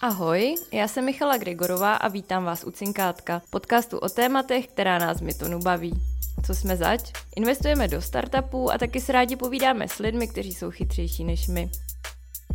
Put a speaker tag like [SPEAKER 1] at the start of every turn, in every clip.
[SPEAKER 1] Ahoj, já jsem Michala Gregorová a vítám vás u Cinkátka, podcastu o tématech, která nás Mytonu baví. Co jsme zač? Investujeme do startupů a taky se rádi povídáme s lidmi, kteří jsou chytřejší než my.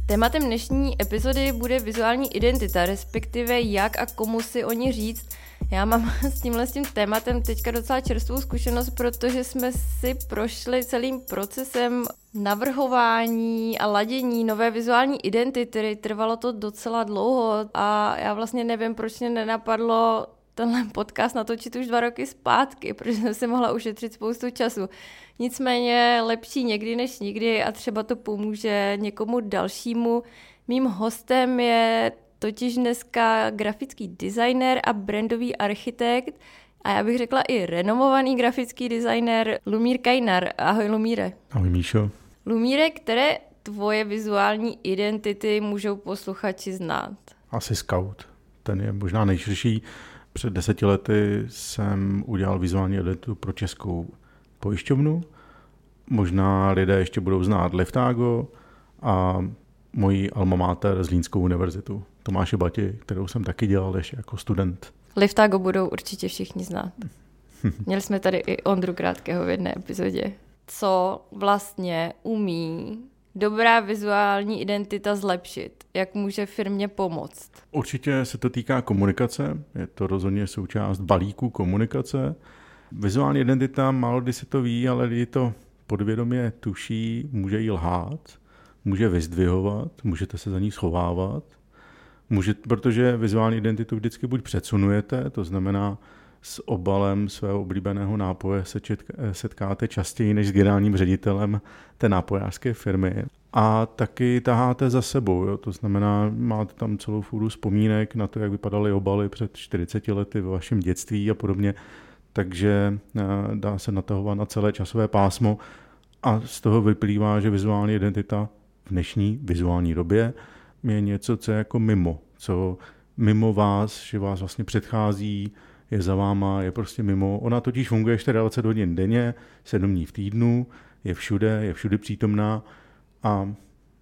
[SPEAKER 1] Tématem dnešní epizody bude vizuální identita, respektive jak a komu si o ní říct. Já mám s tímhle s tím tématem teďka docela čerstvou zkušenost, protože jsme si prošli celým procesem navrhování a ladění nové vizuální identity. Trvalo to docela dlouho a já vlastně nevím, proč mě nenapadlo tenhle podcast natočit už dva roky zpátky, protože jsem si mohla ušetřit spoustu času. Nicméně lepší někdy než nikdy a třeba to pomůže někomu dalšímu. Mým hostem je totiž dneska grafický designer a brandový architekt a já bych řekla i renomovaný grafický designer Lumír Kajnar. Ahoj Lumíre.
[SPEAKER 2] Ahoj Míšo.
[SPEAKER 1] Lumíre, které tvoje vizuální identity můžou posluchači znát?
[SPEAKER 2] Asi Scout. Ten je možná nejširší. Před deseti lety jsem udělal vizuální identitu pro českou pojišťovnu. Možná lidé ještě budou znát Liftago a moji alma mater z Línskou univerzitu, Tomáše Bati, kterou jsem taky dělal ještě jako student.
[SPEAKER 1] Liftago budou určitě všichni znát. Měli jsme tady i Ondru Krátkého v jedné epizodě. Co vlastně umí dobrá vizuální identita zlepšit? Jak může firmě pomoct?
[SPEAKER 2] Určitě se to týká komunikace, je to rozhodně součást balíku komunikace. Vizuální identita, málo kdy se to ví, ale lidi to podvědomě tuší, může jí lhát, může vyzdvihovat, můžete se za ní schovávat, může, protože vizuální identitu vždycky buď předsunujete, to znamená s obalem svého oblíbeného nápoje se setkáte častěji než s generálním ředitelem té nápojářské firmy. A taky taháte za sebou, jo? to znamená, máte tam celou fůru vzpomínek na to, jak vypadaly obaly před 40 lety ve vašem dětství a podobně, takže eh, dá se natahovat na celé časové pásmo a z toho vyplývá, že vizuální identita v dnešní vizuální době je něco, co je jako mimo, co mimo vás, že vás vlastně předchází, je za váma, je prostě mimo. Ona totiž funguje 24 hodin denně, 7 dní v týdnu, je všude, je všude přítomná a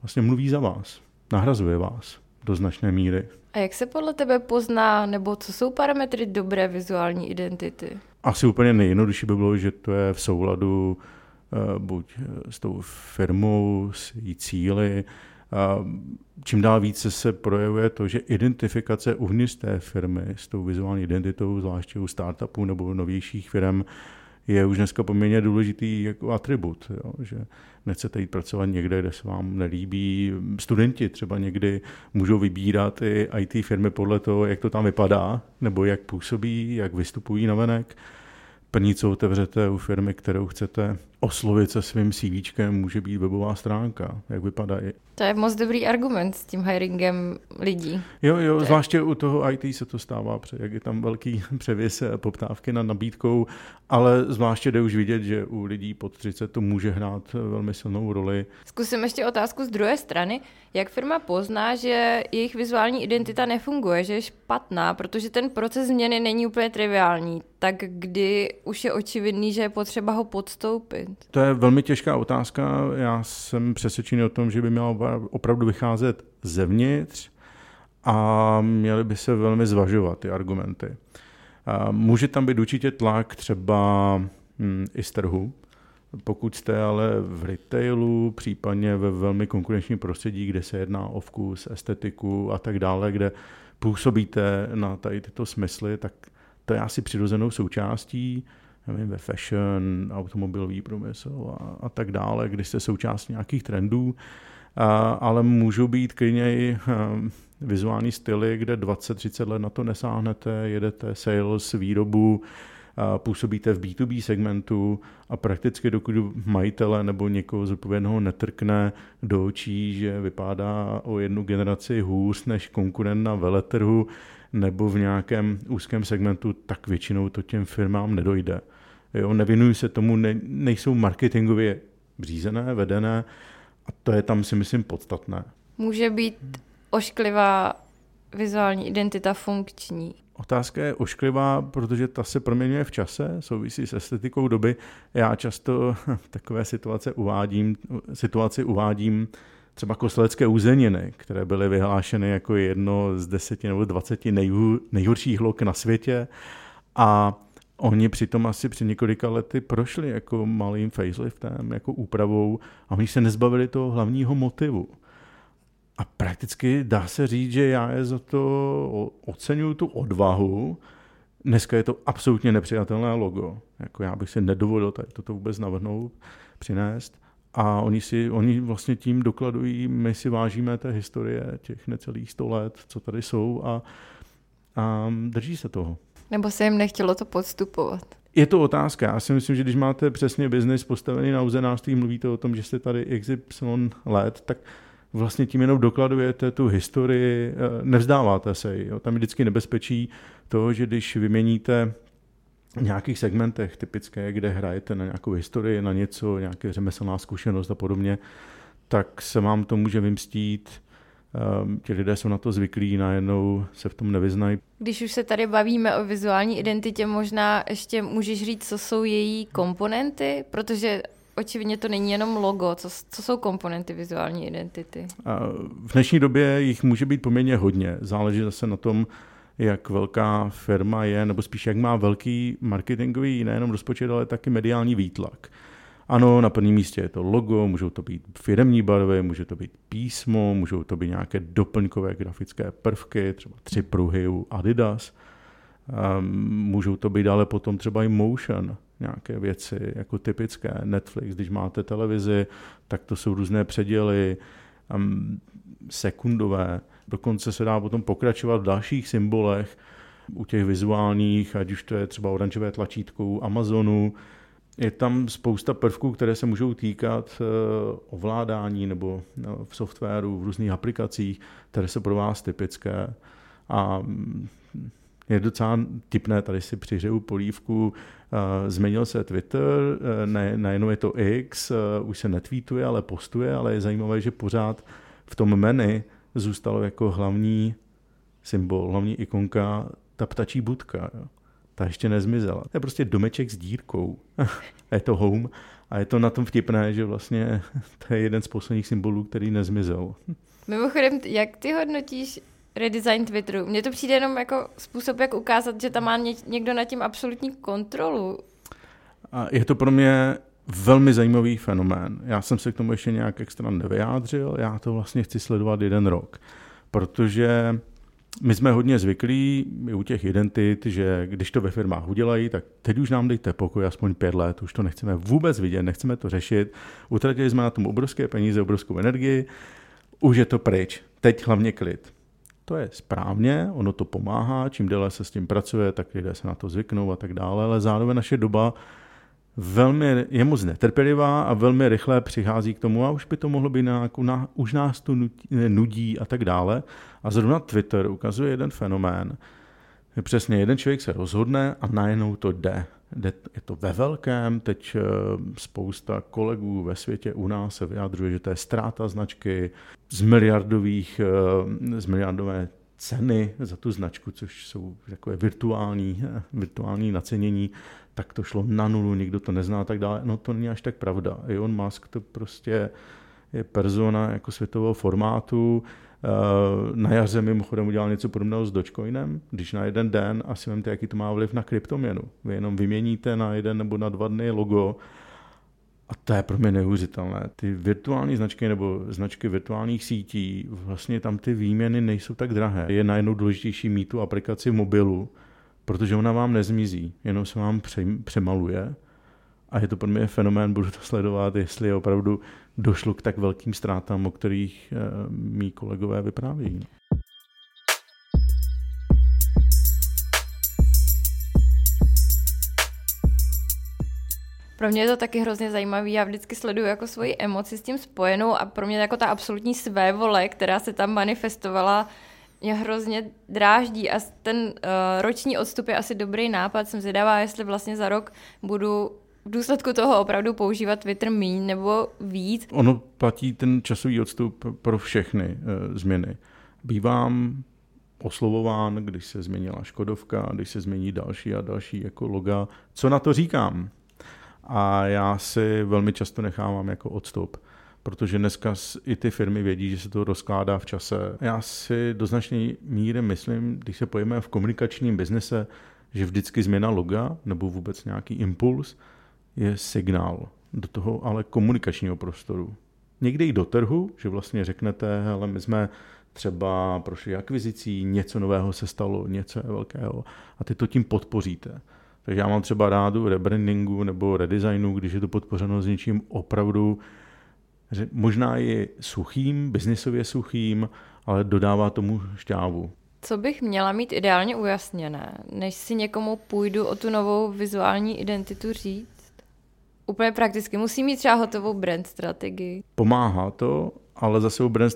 [SPEAKER 2] vlastně mluví za vás, nahrazuje vás do značné míry.
[SPEAKER 1] A jak se podle tebe pozná, nebo co jsou parametry dobré vizuální identity?
[SPEAKER 2] Asi úplně nejjednodušší by bylo, že to je v souladu buď s tou firmou, s její cíly, čím dál více se projevuje to, že identifikace uvnitř té firmy s tou vizuální identitou, zvláště u startupů nebo novějších firm, je už dneska poměrně důležitý jako atribut, jo? že nechcete jít pracovat někde, kde se vám nelíbí. Studenti třeba někdy můžou vybírat i IT firmy podle toho, jak to tam vypadá, nebo jak působí, jak vystupují na venek. První, co otevřete u firmy, kterou chcete oslovit se svým CV, může být webová stránka, jak vypadá.
[SPEAKER 1] To je moc dobrý argument s tím hiringem lidí.
[SPEAKER 2] Jo, jo, to zvláště je... u toho IT se to stává, jak je tam velký převis poptávky nad nabídkou, ale zvláště jde už vidět, že u lidí pod 30 to může hrát velmi silnou roli.
[SPEAKER 1] Zkusím ještě otázku z druhé strany. Jak firma pozná, že jejich vizuální identita nefunguje, že je špatná, protože ten proces změny není úplně triviální, tak kdy už je očividný, že je potřeba ho podstoupit?
[SPEAKER 2] To je velmi těžká otázka. Já jsem přesvědčený o tom, že by měla opravdu vycházet zevnitř a měly by se velmi zvažovat ty argumenty. Může tam být určitě tlak třeba hm, i z trhu, pokud jste ale v retailu, případně ve velmi konkurenčním prostředí, kde se jedná o vkus, estetiku a tak dále, kde působíte na tady tyto smysly, tak to je asi přirozenou součástí nevím, ve fashion, automobilový průmysl a, a tak dále, když jste součástí nějakých trendů, a, ale můžou být klidně i um, vizuální styly, kde 20-30 let na to nesáhnete, jedete sales, výrobu, působíte v B2B segmentu a prakticky dokud majitele nebo někoho zodpovědného netrkne do očí, že vypadá o jednu generaci hůř než konkurent na veletrhu, nebo v nějakém úzkém segmentu, tak většinou to těm firmám nedojde. Jo, nevinují se tomu, ne, nejsou marketingově řízené, vedené a to je tam si myslím podstatné.
[SPEAKER 1] Může být ošklivá vizuální identita funkční.
[SPEAKER 2] Otázka je ošklivá, protože ta se proměňuje v čase, souvisí s estetikou doby. Já často takové situace uvádím, situaci uvádím třeba kostelecké uzeniny, které byly vyhlášeny jako jedno z deseti nebo dvaceti nejhorších lok na světě. A oni přitom asi před několika lety prošli jako malým faceliftem, jako úpravou a oni se nezbavili toho hlavního motivu. A prakticky dá se říct, že já je za to oceňuju tu odvahu. Dneska je to absolutně nepřijatelné logo. Jako já bych si nedovolil tady toto vůbec navrhnout, přinést. A oni, si, oni vlastně tím dokladují, my si vážíme té historie těch necelých sto let, co tady jsou a, a drží se toho.
[SPEAKER 1] Nebo se jim nechtělo to podstupovat?
[SPEAKER 2] Je to otázka. Já si myslím, že když máte přesně biznis postavený na uzenářství, mluvíte o tom, že jste tady XY let, tak vlastně tím jenom dokladujete tu historii, eh, nevzdáváte se ji. Tam je vždycky nebezpečí to, že když vyměníte v nějakých segmentech typické, kde hrajete na nějakou historii, na něco, nějaké řemeslná zkušenost a podobně, tak se vám to může vymstít. Um, ti lidé jsou na to zvyklí, najednou se v tom nevyznají.
[SPEAKER 1] Když už se tady bavíme o vizuální identitě, možná ještě můžeš říct, co jsou její komponenty, protože očividně to není jenom logo. Co, co jsou komponenty vizuální identity?
[SPEAKER 2] V dnešní době jich může být poměrně hodně. Záleží zase na tom, jak velká firma je, nebo spíš jak má velký marketingový nejenom rozpočet, ale taky mediální výtlak. Ano, na prvním místě je to logo, můžou to být firemní barvy, může to být písmo, můžou to být nějaké doplňkové grafické prvky, třeba tři pruhy u Adidas. Um, můžou to být ale potom třeba i motion, nějaké věci, jako typické. Netflix, když máte televizi, tak to jsou různé předěly, um, sekundové, dokonce se dá potom pokračovat v dalších symbolech, u těch vizuálních, ať už to je třeba oranžové tlačítko u Amazonu, je tam spousta prvků, které se můžou týkat eh, ovládání nebo no, v softwaru, v různých aplikacích, které jsou pro vás typické. A mm, je docela typné, tady si přihřeju polívku, eh, změnil se Twitter, eh, ne, najednou je to X, už se netweetuje, ale postuje, ale je zajímavé, že pořád v tom menu zůstalo jako hlavní symbol, hlavní ikonka ta ptačí budka. Jo. Ta ještě nezmizela. To je prostě domeček s dírkou. je to home. A je to na tom vtipné, že vlastně to je jeden z posledních symbolů, který nezmizel.
[SPEAKER 1] Mimochodem, jak ty hodnotíš redesign Twitteru? Mně to přijde jenom jako způsob, jak ukázat, že tam má někdo nad tím absolutní kontrolu.
[SPEAKER 2] A je to pro mě velmi zajímavý fenomén. Já jsem se k tomu ještě nějak extra nevyjádřil, já to vlastně chci sledovat jeden rok, protože my jsme hodně zvyklí u těch identit, že když to ve firmách udělají, tak teď už nám dejte pokoj aspoň pět let, už to nechceme vůbec vidět, nechceme to řešit. Utratili jsme na tom obrovské peníze, obrovskou energii, už je to pryč. Teď hlavně klid. To je správně, ono to pomáhá, čím déle se s tím pracuje, tak lidé se na to zvyknou a tak dále, ale zároveň naše doba velmi, je moc netrpělivá a velmi rychle přichází k tomu a už by to mohlo být nějakou, na, už nás to nudí a tak dále. A zrovna Twitter ukazuje jeden fenomén. Přesně jeden člověk se rozhodne a najednou to jde. Je to ve velkém, teď eh, spousta kolegů ve světě u nás se vyjadřuje, že to je ztráta značky z miliardových, eh, z miliardové ceny za tu značku, což jsou takové virtuální, virtuální nacenění, tak to šlo na nulu, nikdo to nezná a tak dále. No to není až tak pravda. Elon Musk to prostě je persona jako světového formátu. Eh, na jaře mimochodem udělal něco podobného s Dogecoinem, když na jeden den asi vemte, jaký to má vliv na kryptoměnu. Vy jenom vyměníte na jeden nebo na dva dny logo a to je pro mě neuvěřitelné. Ty virtuální značky nebo značky virtuálních sítí, vlastně tam ty výměny nejsou tak drahé. Je najednou důležitější mít tu aplikaci v mobilu, protože ona vám nezmizí, jenom se vám přemaluje. A je to pro mě fenomén, budu to sledovat, jestli opravdu došlo k tak velkým ztrátám, o kterých eh, mý kolegové vyprávějí.
[SPEAKER 1] Pro mě je to taky hrozně zajímavý. Já vždycky sleduju jako svoji emoci s tím spojenou a pro mě jako ta absolutní svévole, která se tam manifestovala, mě hrozně dráždí a ten uh, roční odstup je asi dobrý nápad. Jsem zvědavá, jestli vlastně za rok budu v důsledku toho opravdu používat Twitter míň nebo víc.
[SPEAKER 2] Ono platí ten časový odstup pro všechny uh, změny. Bývám oslovován, když se změnila Škodovka, když se změní další a další jako loga. Co na to říkám? a já si velmi často nechávám jako odstup, protože dneska i ty firmy vědí, že se to rozkládá v čase. Já si do značné míry myslím, když se pojíme v komunikačním biznise, že vždycky změna loga nebo vůbec nějaký impuls je signál do toho ale komunikačního prostoru. Někdy i do trhu, že vlastně řeknete, hele, my jsme třeba prošli akvizicí, něco nového se stalo, něco je velkého a ty to tím podpoříte. Takže já mám třeba rádu rebrandingu nebo redesignu, když je to podpořeno s něčím opravdu možná i suchým, biznisově suchým, ale dodává tomu šťávu.
[SPEAKER 1] Co bych měla mít ideálně ujasněné, než si někomu půjdu o tu novou vizuální identitu říct? Úplně prakticky. Musí mít třeba hotovou brand strategii.
[SPEAKER 2] Pomáhá to, ale zase u brand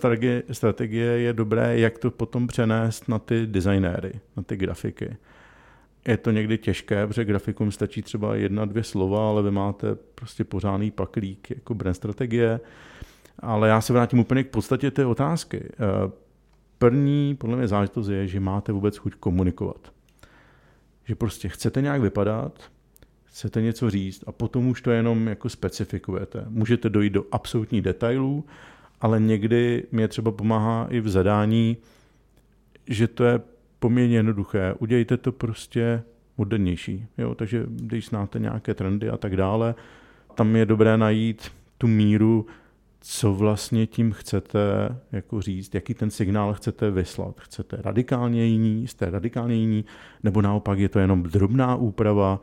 [SPEAKER 2] strategie, je dobré, jak to potom přenést na ty designéry, na ty grafiky. Je to někdy těžké, protože grafikum stačí třeba jedna, dvě slova, ale vy máte prostě pořádný paklík jako brand strategie. Ale já se vrátím úplně k podstatě té otázky. Eh, první, podle mě, záležitost je, že máte vůbec chuť komunikovat. Že prostě chcete nějak vypadat, chcete něco říct a potom už to jenom jako specifikujete. Můžete dojít do absolutních detailů, ale někdy mě třeba pomáhá i v zadání, že to je poměrně jednoduché. Udějte to prostě modernější. Jo? Takže když znáte nějaké trendy a tak dále, tam je dobré najít tu míru, co vlastně tím chcete jako říct, jaký ten signál chcete vyslat. Chcete radikálně jiný, jste radikálně jiný, nebo naopak je to jenom drobná úprava.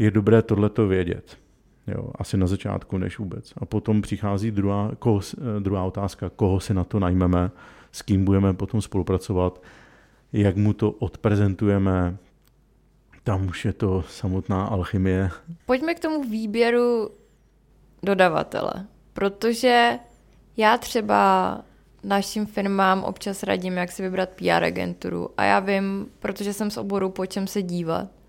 [SPEAKER 2] Je dobré tohleto vědět. Jo, asi na začátku než vůbec. A potom přichází druhá, koho, druhá otázka, koho si na to najmeme, s kým budeme potom spolupracovat, jak mu to odprezentujeme, tam už je to samotná alchymie.
[SPEAKER 1] Pojďme k tomu výběru dodavatele, protože já třeba našim firmám občas radím, jak si vybrat PR agenturu a já vím, protože jsem z oboru, po čem se dívat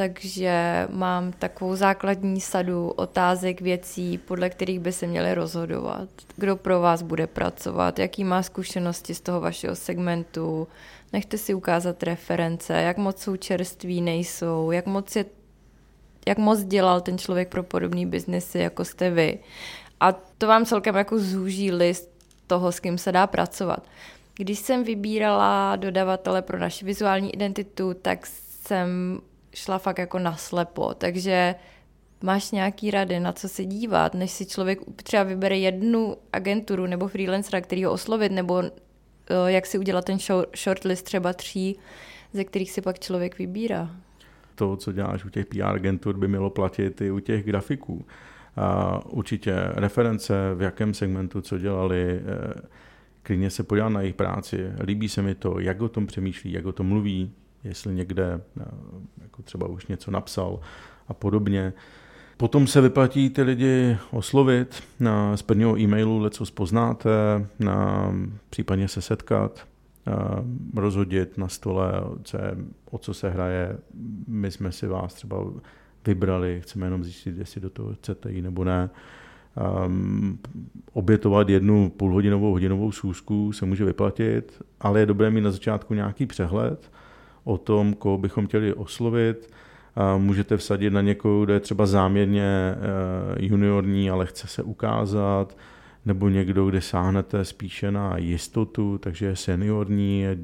[SPEAKER 1] takže mám takovou základní sadu otázek, věcí, podle kterých by se měli rozhodovat. Kdo pro vás bude pracovat, jaký má zkušenosti z toho vašeho segmentu, nechte si ukázat reference, jak moc jsou čerství, nejsou, jak moc, je, jak moc dělal ten člověk pro podobný biznesy, jako jste vy. A to vám celkem jako zúží list toho, s kým se dá pracovat. Když jsem vybírala dodavatele pro naši vizuální identitu, tak jsem šla fakt jako naslepo, takže máš nějaký rady, na co se dívat, než si člověk třeba vybere jednu agenturu nebo freelancera, který ho oslovit, nebo uh, jak si udělat ten shortlist třeba tří, ze kterých si pak člověk vybírá.
[SPEAKER 2] To, co děláš u těch PR agentur, by mělo platit i u těch grafiků. A určitě reference, v jakém segmentu, co dělali, eh, klidně se podívat na jejich práci. Líbí se mi to, jak o tom přemýšlí, jak o tom mluví, jestli někde eh, jako třeba už něco napsal a podobně. Potom se vyplatí ty lidi oslovit na, z prvního e-mailu, co poznáte, na, případně se setkat, rozhodit na stole, co je, o co se hraje. My jsme si vás třeba vybrali, chceme jenom zjistit, jestli do toho chcete jít nebo ne. Um, obětovat jednu půlhodinovou, hodinovou schůzku se může vyplatit, ale je dobré mít na začátku nějaký přehled, o tom, koho bychom chtěli oslovit. Můžete vsadit na někoho, kdo je třeba záměrně eh, juniorní, ale chce se ukázat, nebo někdo, kde sáhnete spíše na jistotu, takže je seniorní, je,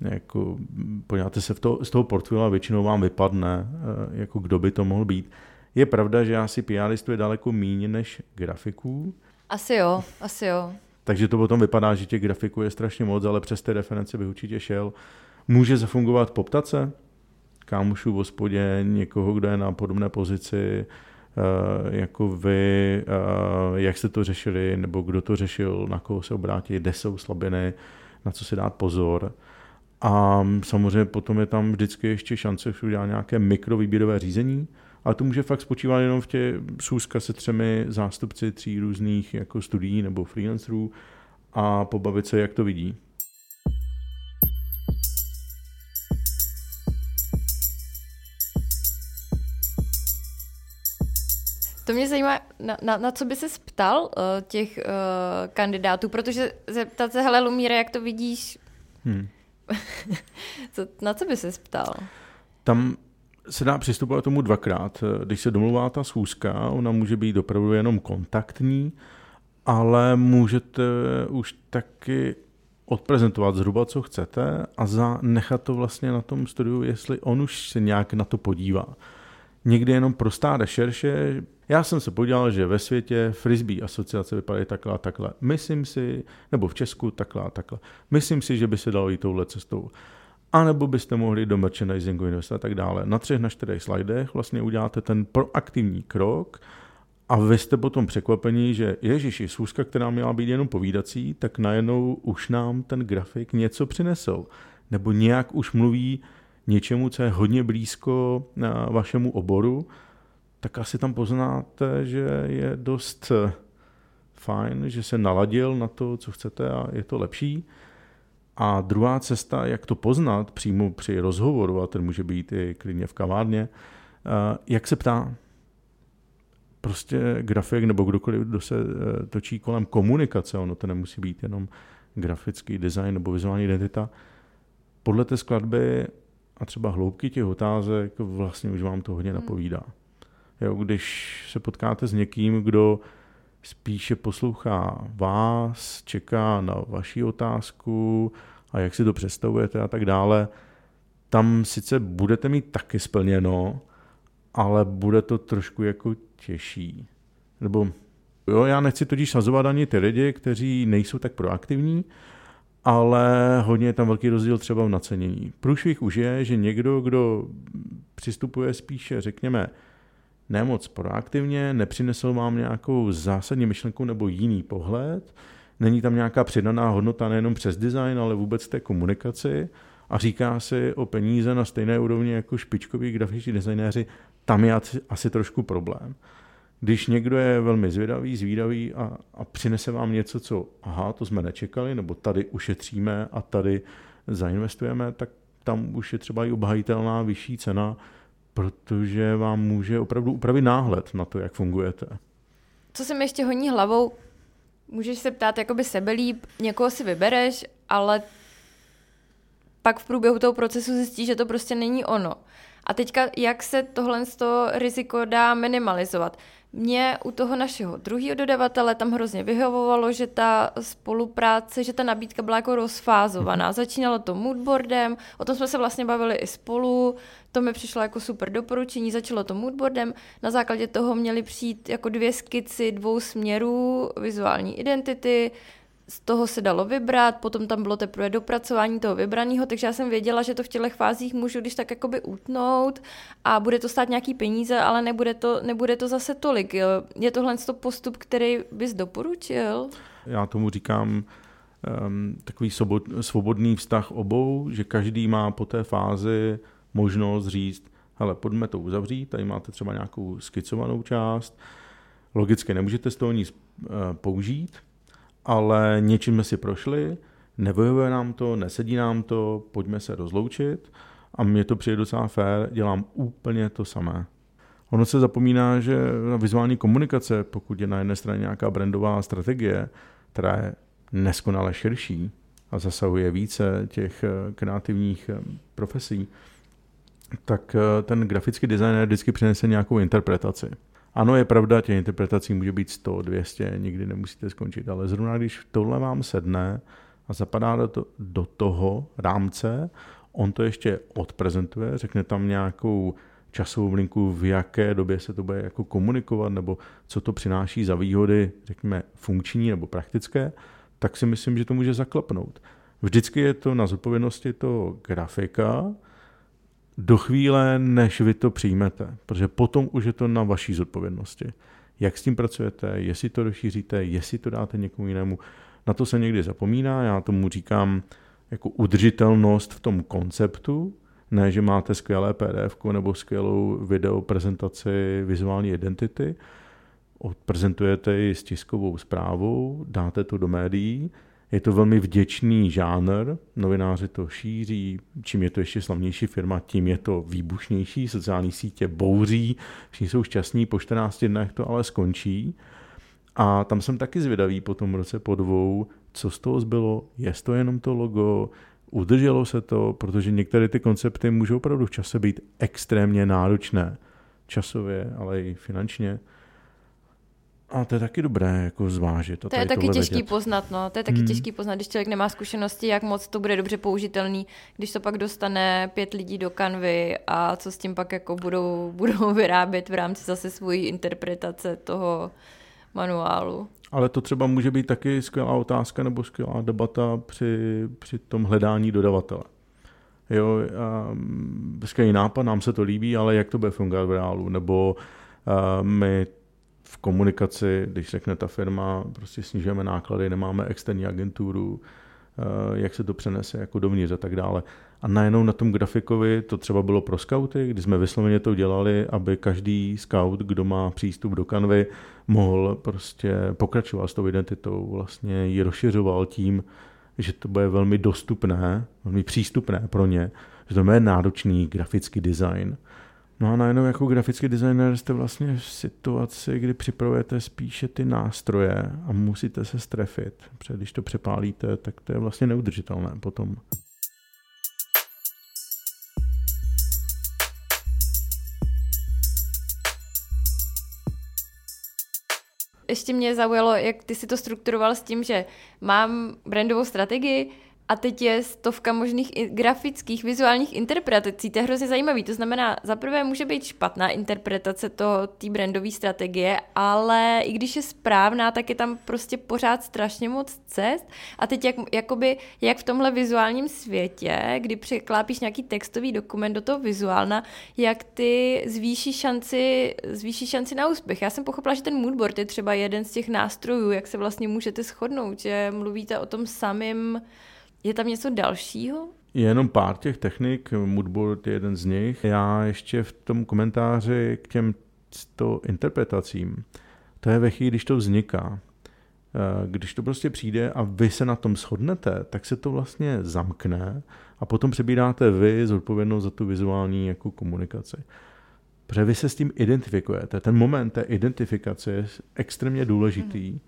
[SPEAKER 2] jako, podíváte se v to, z toho portfolia, většinou vám vypadne, eh, jako kdo by to mohl být. Je pravda, že já si PR listuje daleko méně než grafiků.
[SPEAKER 1] Asi jo, asi jo.
[SPEAKER 2] Takže to potom vypadá, že těch grafiků je strašně moc, ale přes ty reference bych určitě šel. Může zafungovat poptace kámošů v hospodě, někoho, kdo je na podobné pozici eh, jako vy, eh, jak jste to řešili, nebo kdo to řešil, na koho se obrátit, kde jsou slabiny, na co si dát pozor. A samozřejmě potom je tam vždycky ještě šance, že udělá nějaké mikrovýběrové řízení, ale to může fakt spočívat jenom v těch schůzka se třemi zástupci tří různých jako studií nebo freelancerů a pobavit se, jak to vidí.
[SPEAKER 1] To mě zajímá, na, na, na co by se ptal uh, těch uh, kandidátů, protože zeptat se, hele Lumíre, jak to vidíš? Hmm. co, na co by se ptal?
[SPEAKER 2] Tam se dá přistupovat k tomu dvakrát. Když se domluvá ta schůzka, ona může být opravdu jenom kontaktní, ale můžete už taky odprezentovat zhruba, co chcete a za, nechat to vlastně na tom studiu, jestli on už se nějak na to podívá. Někdy jenom prostá rešerše. Já jsem se podíval, že ve světě frisbee asociace vypadají takhle a takhle. Myslím si, nebo v Česku takhle a takhle. Myslím si, že by se dalo jít touhle cestou. A nebo byste mohli do merchandisingu investovat a tak dále. Na třech, na čtyřech slidech vlastně uděláte ten proaktivní krok, a vy jste potom překvapení, že Ježíši, schůzka, která měla být jenom povídací, tak najednou už nám ten grafik něco přinesl. Nebo nějak už mluví něčemu, co je hodně blízko na vašemu oboru, tak asi tam poznáte, že je dost eh, fajn, že se naladil na to, co chcete a je to lepší. A druhá cesta, jak to poznat přímo při rozhovoru, a ten může být i klidně v kavárně, eh, jak se ptá, prostě grafik nebo kdokoliv, kdo se eh, točí kolem komunikace, ono to nemusí být jenom grafický design nebo vizuální identita, podle té skladby a třeba hloubky těch otázek vlastně už vám to hodně hmm. napovídá. Jo, když se potkáte s někým, kdo spíše poslouchá vás, čeká na vaši otázku a jak si to představujete a tak dále, tam sice budete mít taky splněno, ale bude to trošku jako těžší. Nebo jo, já nechci totiž sazovat ani ty lidi, kteří nejsou tak proaktivní, ale hodně je tam velký rozdíl třeba v nacenění. Průšvih už je, že někdo, kdo přistupuje spíše, řekněme, nemoc proaktivně, nepřinesl vám nějakou zásadní myšlenku nebo jiný pohled, není tam nějaká přidaná hodnota nejenom přes design, ale vůbec té komunikaci a říká si o peníze na stejné úrovni jako špičkoví grafičtí designéři, tam je asi trošku problém. Když někdo je velmi zvědavý, zvídavý a, a přinese vám něco, co aha, to jsme nečekali, nebo tady ušetříme a tady zainvestujeme, tak tam už je třeba i obhajitelná vyšší cena, protože vám může opravdu upravit náhled na to, jak fungujete.
[SPEAKER 1] Co se mi ještě honí hlavou, můžeš se ptát jakoby sebelíp, někoho si vybereš, ale pak v průběhu toho procesu zjistí, že to prostě není ono. A teďka, jak se tohle z toho riziko dá minimalizovat? Mě u toho našeho druhého dodavatele tam hrozně vyhovovalo, že ta spolupráce, že ta nabídka byla jako rozfázovaná. Mhm. Začínalo to moodboardem, o tom jsme se vlastně bavili i spolu, to mi přišlo jako super doporučení, začalo to moodboardem, na základě toho měly přijít jako dvě skici dvou směrů vizuální identity, z toho se dalo vybrat, potom tam bylo teprve dopracování toho vybraného, takže já jsem věděla, že to v těchto fázích můžu když tak jakoby utnout a bude to stát nějaký peníze, ale nebude to, nebude to zase tolik. Je tohle postup, který bys doporučil?
[SPEAKER 2] Já tomu říkám um, takový sobod, svobodný vztah obou, že každý má po té fázi možnost říct, hele, pojďme to uzavřít, tady máte třeba nějakou skicovanou část, logicky nemůžete z toho nic uh, použít, ale něčím jsme si prošli, nevyhovuje nám to, nesedí nám to, pojďme se rozloučit a mně to přijde docela fér, dělám úplně to samé. Ono se zapomíná, že vizuální komunikace, pokud je na jedné straně nějaká brandová strategie, která je neskonale širší a zasahuje více těch eh, kreativních eh, profesí, tak eh, ten grafický designer vždycky přinese nějakou interpretaci. Ano, je pravda, těch interpretací může být 100, 200, nikdy nemusíte skončit, ale zrovna když tohle vám sedne a zapadá do, to, do toho rámce, on to ještě odprezentuje, řekne tam nějakou časovou linku, v jaké době se to bude jako komunikovat, nebo co to přináší za výhody, řekněme, funkční nebo praktické, tak si myslím, že to může zaklapnout. Vždycky je to na zodpovědnosti toho grafika, do chvíle, než vy to přijmete, protože potom už je to na vaší zodpovědnosti. Jak s tím pracujete, jestli to rozšíříte, jestli to dáte někomu jinému, na to se někdy zapomíná, já tomu říkám jako udržitelnost v tom konceptu, ne, že máte skvělé PDF nebo skvělou video prezentaci vizuální identity, odprezentujete ji s tiskovou zprávou, dáte to do médií, je to velmi vděčný žánr, novináři to šíří, čím je to ještě slavnější firma, tím je to výbušnější, sociální sítě bouří, všichni jsou šťastní, po 14 dnech to ale skončí. A tam jsem taky zvědavý po tom roce po dvou, co z toho zbylo, je to jenom to logo, udrželo se to, protože některé ty koncepty můžou opravdu v čase být extrémně náročné. Časově, ale i finančně. A to je taky dobré jako zvážit.
[SPEAKER 1] To je taky těžký vědět. poznat, no. To je taky hmm. těžký poznat, když člověk nemá zkušenosti, jak moc to bude dobře použitelný, když to pak dostane pět lidí do kanvy a co s tím pak jako budou, budou vyrábět v rámci zase svojí interpretace toho manuálu.
[SPEAKER 2] Ale to třeba může být taky skvělá otázka nebo skvělá debata při, při tom hledání dodavatele. Jo, skvělý nápad, nám se to líbí, ale jak to bude fungovat v reálu? Nebo uh, my v komunikaci, když řekne ta firma, prostě snižujeme náklady, nemáme externí agenturu, uh, jak se to přenese jako dovnitř a tak dále. A najednou na tom grafikovi, to třeba bylo pro scouty, kdy jsme vysloveně to dělali, aby každý scout, kdo má přístup do kanvy, mohl prostě pokračovat s tou identitou, vlastně ji rozšiřoval tím, že to bude velmi dostupné, velmi přístupné pro ně, že to bude náročný grafický design. No a najednou jako grafický designer jste vlastně v situaci, kdy připravujete spíše ty nástroje a musíte se strefit. Protože když to přepálíte, tak to je vlastně neudržitelné potom.
[SPEAKER 1] ještě mě zaujalo, jak ty si to strukturoval s tím, že mám brandovou strategii, a teď je stovka možných grafických, vizuálních interpretací. To je hrozně zajímavý. To znamená, za prvé může být špatná interpretace té brandové strategie, ale i když je správná, tak je tam prostě pořád strašně moc cest. A teď jak, jakoby, jak v tomhle vizuálním světě, kdy překlápíš nějaký textový dokument do toho vizuálna, jak ty zvýší šanci, zvýší šanci na úspěch. Já jsem pochopila, že ten moodboard je třeba jeden z těch nástrojů, jak se vlastně můžete shodnout, že mluvíte o tom samým je tam něco dalšího?
[SPEAKER 2] Je jenom pár těch technik, moodboard je jeden z nich. Já ještě v tom komentáři k těm to interpretacím, to je ve chvíli, když to vzniká. Eh, když to prostě přijde a vy se na tom shodnete, tak se to vlastně zamkne a potom přebíráte vy zodpovědnost za tu vizuální jako komunikaci. Protože vy se s tím identifikujete. Ten moment té identifikace je extrémně důležitý. Mm.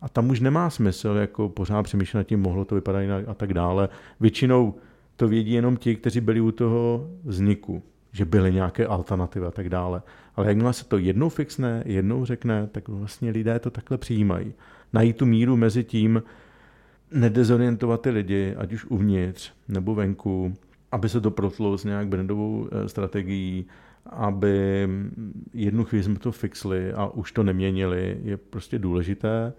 [SPEAKER 2] A tam už nemá smysl jako pořád přemýšlet nad tím, mohlo to vypadat jinak a tak dále. Většinou to vědí jenom ti, kteří byli u toho vzniku, že byly nějaké alternativy a tak dále. Ale jakmile se to jednou fixne, jednou řekne, tak vlastně lidé to takhle přijímají. Najít tu míru mezi tím, nedezorientovat ty lidi, ať už uvnitř nebo venku, aby se to protlo s nějak brandovou eh, strategií, aby jednu chvíli jsme to fixli a už to neměnili, je prostě důležité.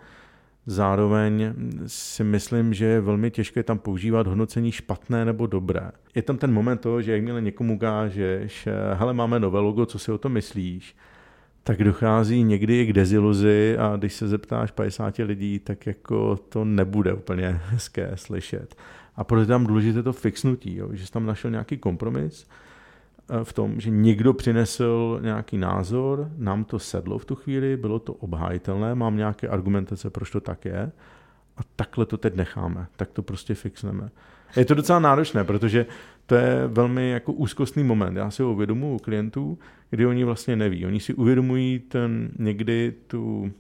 [SPEAKER 2] Zároveň si myslím, že je velmi těžké tam používat hodnocení špatné nebo dobré. Je tam ten moment toho, že jakmile někomu ukážeš, hele, máme nové logo, co si o tom myslíš, tak dochází někdy i k deziluzi a když se zeptáš 50 lidí, tak jako to nebude úplně hezké slyšet. A proto je tam důležité to fixnutí, jo, že jsi tam našel nějaký kompromis, v tom, že někdo přinesl nějaký názor, nám to sedlo v tu chvíli, bylo to obhájitelné, mám nějaké argumentace, proč to tak je a takhle to teď necháme, tak to prostě fixneme. Je to docela náročné, protože to je velmi jako úzkostný moment. Já si ho uvědomuji u klientů, kdy oni vlastně neví. Oni si uvědomují ten, někdy tu,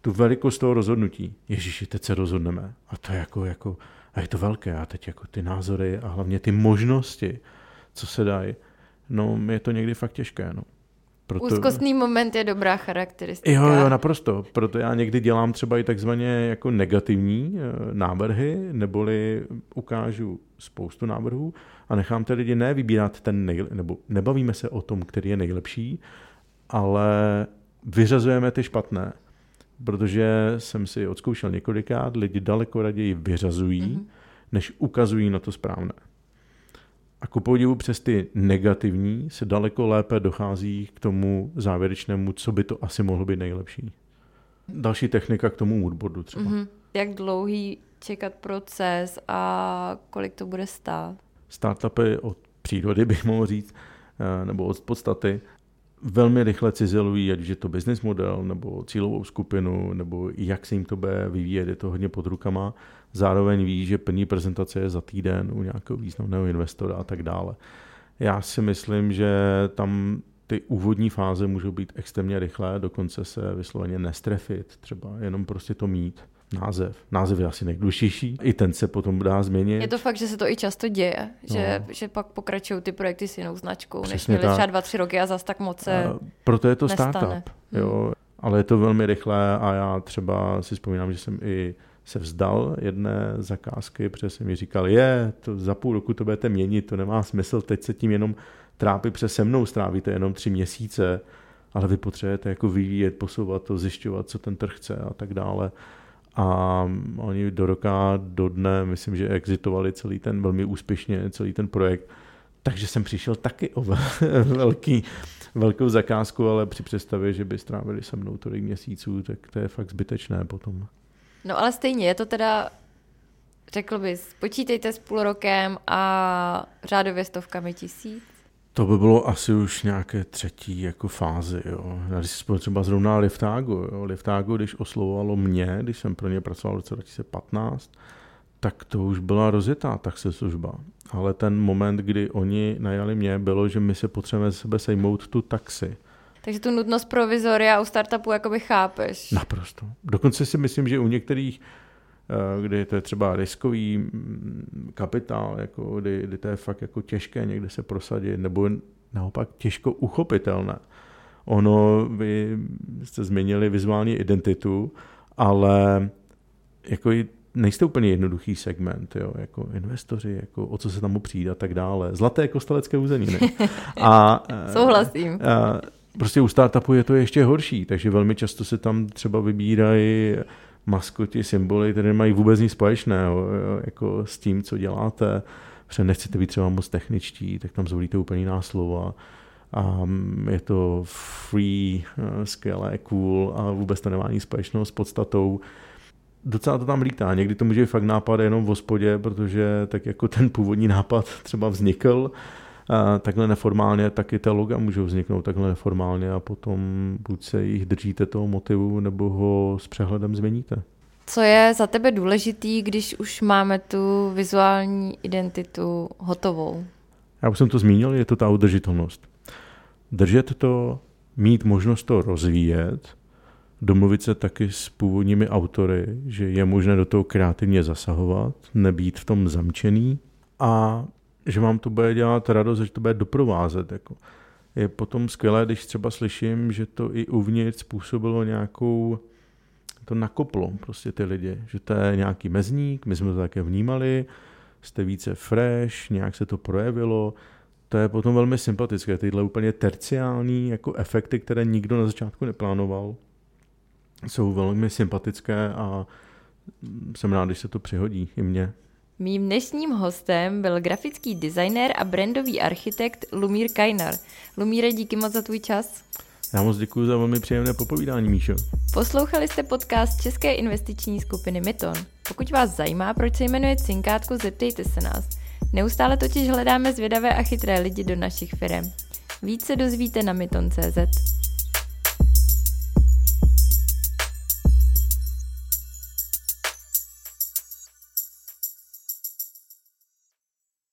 [SPEAKER 2] tu velikost toho rozhodnutí. Ježíši, teď se rozhodneme. A to je jako, jako a je to velké. A teď jako ty názory a hlavně ty možnosti co se dají. No, je to někdy fakt těžké, no.
[SPEAKER 1] Proto... Úzkostný moment je dobrá charakteristika.
[SPEAKER 2] Jo, jo, naprosto. Proto já někdy dělám třeba i takzvaně jako negativní eh, návrhy, neboli ukážu spoustu návrhů a nechám ty lidi ne vybírat ten nej... nebo nebavíme se o tom, který je nejlepší, ale vyřazujeme ty špatné. Protože jsem si odzkoušel několikrát, lidi daleko raději vyřazují, mm-hmm. než ukazují na to správné. A ku podivu přes ty negativní se daleko lépe dochází k tomu závěrečnému, co by to asi mohlo být nejlepší. Další technika k tomu moodboardu třeba. Mm-hmm.
[SPEAKER 1] Jak dlouhý čekat proces a kolik to bude stát?
[SPEAKER 2] Startupy od přírody bych mohl říct, eh, nebo od podstaty, velmi rychle cizelují, ať je to business model, nebo cílovou skupinu, nebo jak se jim to bude vyvíjet, je to hodně pod rukama. Zároveň ví, že plní prezentace je za týden u nějakého významného investora a tak dále. Já si myslím, že tam ty úvodní fáze můžou být extrémně rychlé, dokonce se vysloveně nestrefit, třeba jenom prostě to mít název. Název je asi nejdůležitější, i ten se potom dá změnit.
[SPEAKER 1] Je to fakt, že se to i často děje, no. že, že pak pokračují ty projekty s jinou značkou, Přesně než měli třeba dva, tři roky a zase tak moc se
[SPEAKER 2] a Proto je to nestane. startup. Jo. ale je to velmi rychlé a já třeba si vzpomínám, že jsem i se vzdal jedné zakázky, protože jsem mi říkal, je, to za půl roku to budete měnit, to nemá smysl, teď se tím jenom trápit přes se mnou, strávíte jenom tři měsíce, ale vy potřebujete jako vyvíjet, posouvat to, zjišťovat, co ten trh chce a tak dále. A oni do roka, do dne, myslím, že exitovali celý ten velmi úspěšně, celý ten projekt. Takže jsem přišel taky o velký, velkou zakázku, ale při představě, že by strávili se mnou tolik měsíců, tak to je fakt zbytečné potom.
[SPEAKER 1] No ale stejně, je to teda, řekl bys, počítejte s půl rokem a řádově stovkami tisíc?
[SPEAKER 2] To by bylo asi už nějaké třetí jako fázi. Jo. Když si třeba zrovna Liftago. Jo. Liftago, když oslovovalo mě, když jsem pro ně pracoval v roce 2015, tak to už byla rozjetá taxi služba. Ale ten moment, kdy oni najali mě, bylo, že my se potřebujeme sebe sejmout tu taxi.
[SPEAKER 1] Takže tu nutnost provizoria u startupu jakoby chápeš.
[SPEAKER 2] Naprosto. Dokonce si myslím, že u některých, eh, kdy to je třeba riskový mm, kapitál, jako kdy, kdy to je fakt jako těžké někde se prosadit, nebo naopak těžko uchopitelné. Ono, vy jste změnili vizuální identitu, ale jako nejste úplně jednoduchý segment, jo, jako investoři, jako o co se tam přijde a tak dále. Zlaté kostelecké uzeniny.
[SPEAKER 1] A, Souhlasím.
[SPEAKER 2] A, prostě u startupu je to ještě horší, takže velmi často se tam třeba vybírají maskoti, symboly, které nemají vůbec nic společného jako s tím, co děláte. Protože nechcete být třeba moc techničtí, tak tam zvolíte úplně jiná slova. A je to free, eh, skvělé, cool a vůbec to nemá nic společného s podstatou. Docela to tam lítá. Někdy to může být fakt nápad jenom v hospodě, protože tak jako ten původní nápad třeba vznikl, takhle neformálně, tak i ta loga můžou vzniknout takhle neformálně a potom buď se jich držíte toho motivu, nebo ho s přehledem změníte.
[SPEAKER 1] Co je za tebe důležitý, když už máme tu vizuální identitu hotovou?
[SPEAKER 2] Já už jsem to zmínil, je to ta udržitelnost. Držet to, mít možnost to rozvíjet, domluvit se taky s původními autory, že je možné do toho kreativně zasahovat, nebýt v tom zamčený a že vám to bude dělat radost, že to bude doprovázet. Jako. Je potom skvělé, když třeba slyším, že to i uvnitř způsobilo nějakou, to nakoplo prostě ty lidi, že to je nějaký mezník, my jsme to také vnímali, jste více fresh, nějak se to projevilo, to je potom velmi sympatické, tyhle úplně terciální jako efekty, které nikdo na začátku neplánoval, jsou velmi sympatické a jsem rád, když se to přihodí i mně.
[SPEAKER 1] Mým dnešním hostem byl grafický designér a brandový architekt Lumír Kajnar. Lumíre, díky moc za tvůj čas.
[SPEAKER 2] Já moc děkuji za velmi příjemné popovídání, Míšo.
[SPEAKER 1] Poslouchali jste podcast České investiční skupiny Myton. Pokud vás zajímá, proč se jmenuje Cinkátko, zeptejte se nás. Neustále totiž hledáme zvědavé a chytré lidi do našich firm. Více dozvíte na myton.cz.